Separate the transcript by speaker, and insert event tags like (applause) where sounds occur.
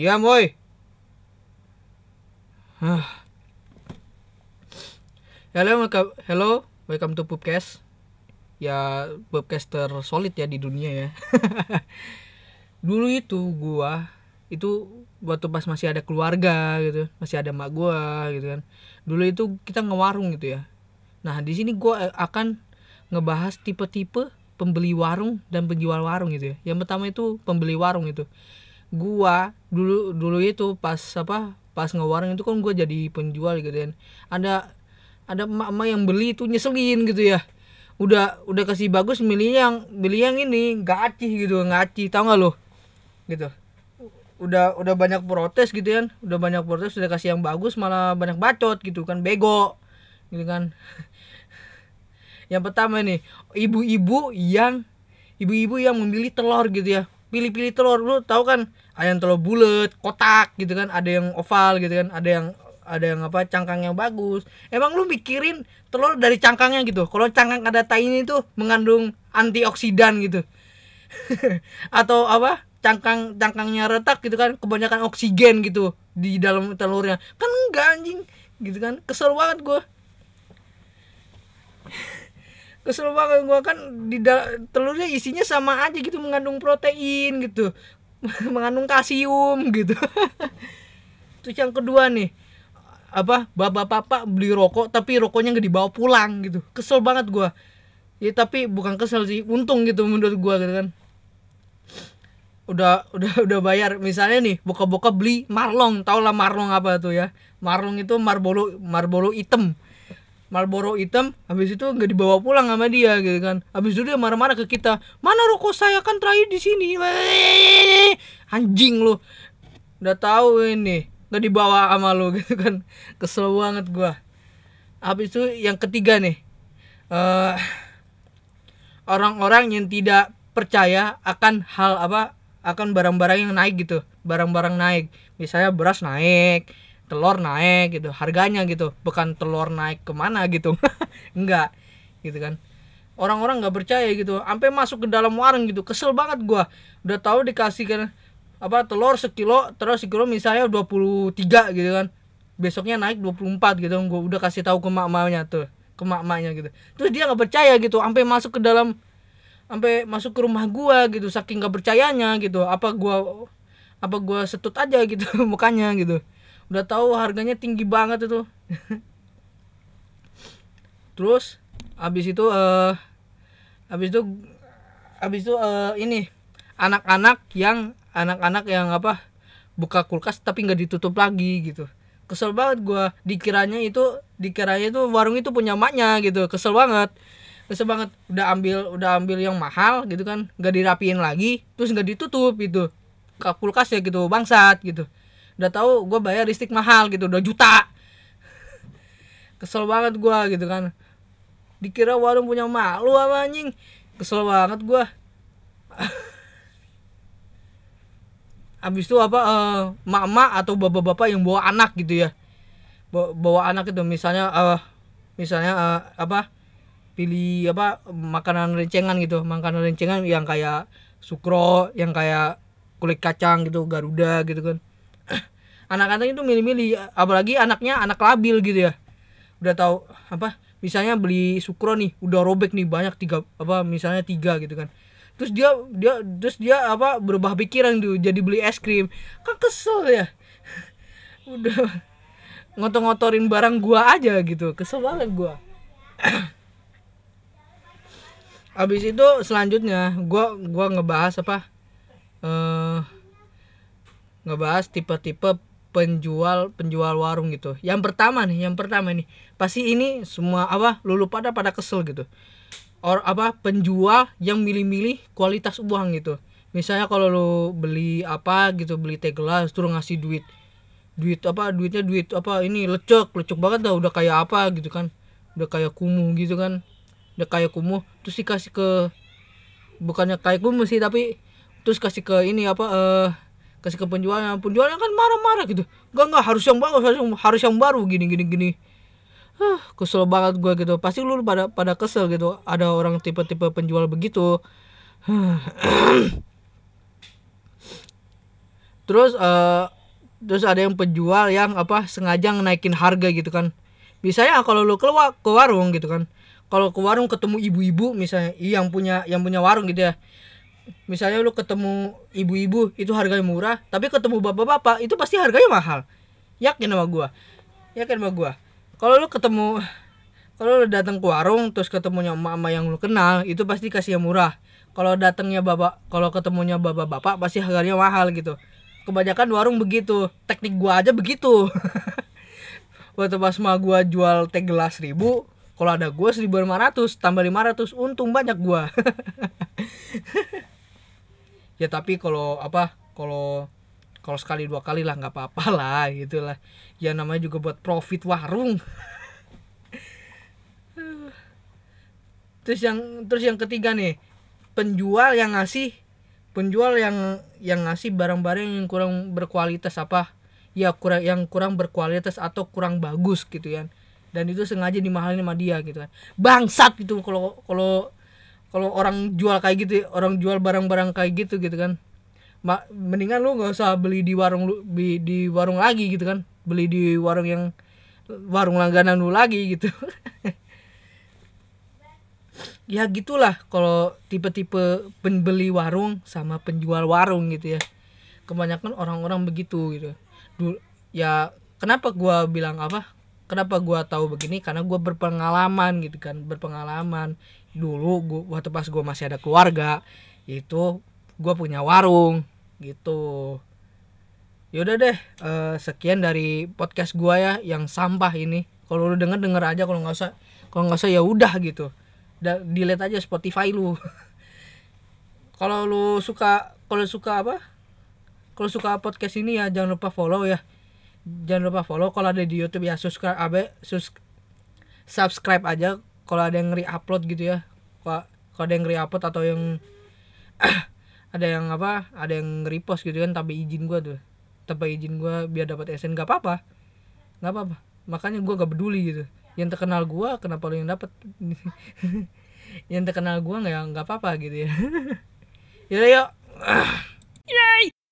Speaker 1: Diam woi. Hello, welcome, hello, welcome to Pupcast. Ya, Pupcaster solid ya di dunia ya. (laughs) Dulu itu gua itu waktu pas masih ada keluarga gitu, masih ada mak gua gitu kan. Dulu itu kita ngewarung gitu ya. Nah, di sini gua eh, akan ngebahas tipe-tipe pembeli warung dan penjual warung gitu ya. Yang pertama itu pembeli warung itu. Gua dulu dulu itu pas apa? Pas ngewarung itu kan gua jadi penjual gitu kan. Ada ada emak-emak yang beli itu nyeselin gitu ya. Udah udah kasih bagus milih yang milih yang ini gaci gitu gaci tau nggak lo gitu. Udah udah banyak protes gitu kan udah banyak protes udah kasih yang bagus malah banyak bacot gitu kan. Bego. Gitu kan. (laughs) Yang pertama nih ibu-ibu yang ibu-ibu yang memilih telur gitu ya pilih-pilih telur. Lu tahu kan yang telur bulat kotak gitu kan ada yang oval gitu kan ada yang ada yang apa cangkang yang bagus. Emang lu mikirin telur dari cangkangnya gitu? Kalau cangkang ada tainya itu mengandung antioksidan gitu. (laughs) Atau apa cangkang cangkangnya retak gitu kan kebanyakan oksigen gitu di dalam telurnya. Kan enggak anjing. Gitu kan kesel banget gue kesel banget gue kan di telurnya isinya sama aja gitu mengandung protein gitu. (laughs) Mengandung kalsium gitu. (laughs) Terus yang kedua nih apa bapak-bapak beli rokok tapi rokoknya nggak dibawa pulang gitu. Kesel banget gua. Ya tapi bukan kesel sih untung gitu menurut gua gitu kan. Udah udah (laughs) udah bayar. Misalnya nih buka-buka beli marlong. Tau lah marlong apa tuh ya? Marlong itu marbolo marbolo hitam Marlboro hitam habis itu nggak dibawa pulang sama dia gitu kan. Habis itu dia marah-marah ke kita mana rokok saya? Kan terakhir di sini. (laughs) Anjing lu. Udah tahu ini nggak dibawa sama lu (laughs) gitu kan. Kesel banget gua. Habis itu yang ketiga nih orang orang-orang yang tidak percaya akan hal apa akan barang-barang yang naik gitu barang-barang naik. Misalnya beras naik telur naik gitu harganya gitu bukan telur naik ke mana gitu. (laughs) Enggak gitu kan. Orang-orang nggak percaya gitu sampai masuk ke dalam warung gitu kesel banget gua. Udah tahu dikasih kan apa telur sekilo terus sekilo misalnya 23 gitu kan. Besoknya naik 24 gitu gue udah kasih tahu ke mak-maknya tuh ke mak-maknya gitu. Terus dia nggak percaya gitu sampai masuk ke dalam sampai masuk ke rumah gua gitu saking nggak percayanya gitu. Apa gua apa gua setut aja gitu (laughs) mukanya gitu udah tahu harganya tinggi banget itu. Terus habis itu uh, habis itu habis itu uh, ini anak-anak yang anak-anak yang apa buka kulkas tapi nggak ditutup lagi gitu. Kesel banget gue dikiranya itu dikiranya itu warung itu punya maknya gitu. Kesel banget. Kesel banget. Udah ambil udah ambil yang mahal gitu kan. Nggak dirapiin lagi. Terus nggak ditutup gitu. Ke kulkas ya gitu. Bangsat gitu udah tahu gue bayar listrik mahal gitu udah juta. Kesel banget gue gitu kan. Dikira warung punya malu apa anjing. Kesel banget gue habis itu apa uh, mak-mak atau bapak-bapak yang bawa anak gitu ya. Bawa, bawa anak itu misalnya uh, misalnya uh, apa pilih apa makanan rencengan gitu. Makanan rencengan yang kayak sukro yang kayak kulit kacang gitu garuda gitu kan anak-anak itu milih-milih apalagi anaknya anak labil gitu ya. Udah tahu apa misalnya beli sukro nih udah robek nih banyak tiga apa misalnya tiga gitu kan. Terus dia dia terus dia apa berubah pikiran tuh jadi beli es krim. Kan kesel ya. (laughs) Udah ngotor-ngotorin barang gua aja gitu kesel banget gua. (coughs) Habis itu selanjutnya gua gua ngebahas apa uh, ngebahas tipe-tipe penjual penjual warung gitu. Yang pertama nih yang pertama nih pasti ini semua apa lulu pada pada kesel gitu. Or apa penjual yang milih-milih kualitas uang gitu. Misalnya kalau lo beli apa gitu beli teh gelas terus ngasih duit. Duit apa duitnya duit apa ini lecek lecek banget dah udah kayak apa gitu kan. Udah kayak kumuh gitu kan. Udah kayak kumuh terus dikasih ke bukannya kayak kumuh sih tapi terus kasih ke ini apa eh uh, kasih ke penjualnya. Penjualnya kan marah-marah gitu. Gak nggak harus yang bagus harus yang, harus yang baru gini gini gini. Huh, kesel banget gue gitu. Pasti lu pada pada kesel gitu. Ada orang tipe-tipe penjual begitu. (sighs) Terus eh terus ada yang penjual yang apa sengaja naikin harga gitu kan. Misalnya kalau lu keluar ke warung gitu kan. Kalau ke warung ketemu ibu-ibu misalnya yang punya yang punya warung gitu ya misalnya lu ketemu ibu-ibu itu harganya murah tapi ketemu bapak-bapak itu pasti harganya mahal. Yakin sama gua? Yakin sama gua? Kalau lu ketemu kalau lu datang ke warung terus ketemunya emak-emak yang lu kenal itu pasti kasih yang murah. Kalau datangnya bapak kalau ketemunya bapak-bapak pasti harganya mahal gitu. Kebanyakan warung begitu teknik gua aja begitu. (laughs) Waktu pas mah gua jual teh gelas ribu kalau ada gua 1500 tambah 500 untung banyak gua (laughs) ya tapi kalau apa kalau kalau sekali dua kali lah nggak apa-apa (laughs) lah gitulah ya namanya juga buat profit warung. (laughs) Terus yang terus yang ketiga nih penjual yang ngasih penjual yang yang ngasih barang-barang yang kurang berkualitas apa? Ya kurang yang kurang berkualitas atau kurang bagus gitu kan. Dan itu sengaja dimahalin sama dia gitu kan. Bangsat gitu kalau kalau kalau orang jual kayak gitu orang jual barang-barang kayak gitu gitu kan. Ma, mendingan lu nggak usah beli di warung lu di, di warung lagi gitu kan. Beli di warung yang warung langganan lu lagi gitu. (laughs) Ya gitulah kalau tipe-tipe pembeli warung sama penjual warung gitu ya. Kebanyakan orang-orang begitu gitu. Dulu ya kenapa gua bilang apa kenapa gua tahu begini? Karena gua berpengalaman gitu kan berpengalaman. Dulu gua waktu pas gua masih ada keluarga itu gua punya warung gitu. Yaudah deh eh, sekian dari podcast gua ya yang sampah ini. Kalau lu denger denger aja. Kalau nggak usah kalau nggak usah ya udah gitu. Da, delete aja Spotify lu. (laughs) Kalau lu suka kalau suka apa? Kalau suka podcast ini ya jangan lupa follow ya jangan lupa follow. Kalau ada di YouTube ya subscribe abe sus subscribe aja. Kalau ada yang re-upload gitu ya. Kalau ada yang re-upload atau yang (clears throat) ada yang apa ada yang repost gitu kan tanpa izin gua tuh. Tanpa izin gua biar dapat SN gak apa-apa. Nggak apa-apa. Makanya gua gak peduli gitu. Yang terkenal gua kenapa lu yang dapat (laughs) yang terkenal gua nggak nggak apa-apa gitu ya. (laughs) Yaudah yuk (clears throat)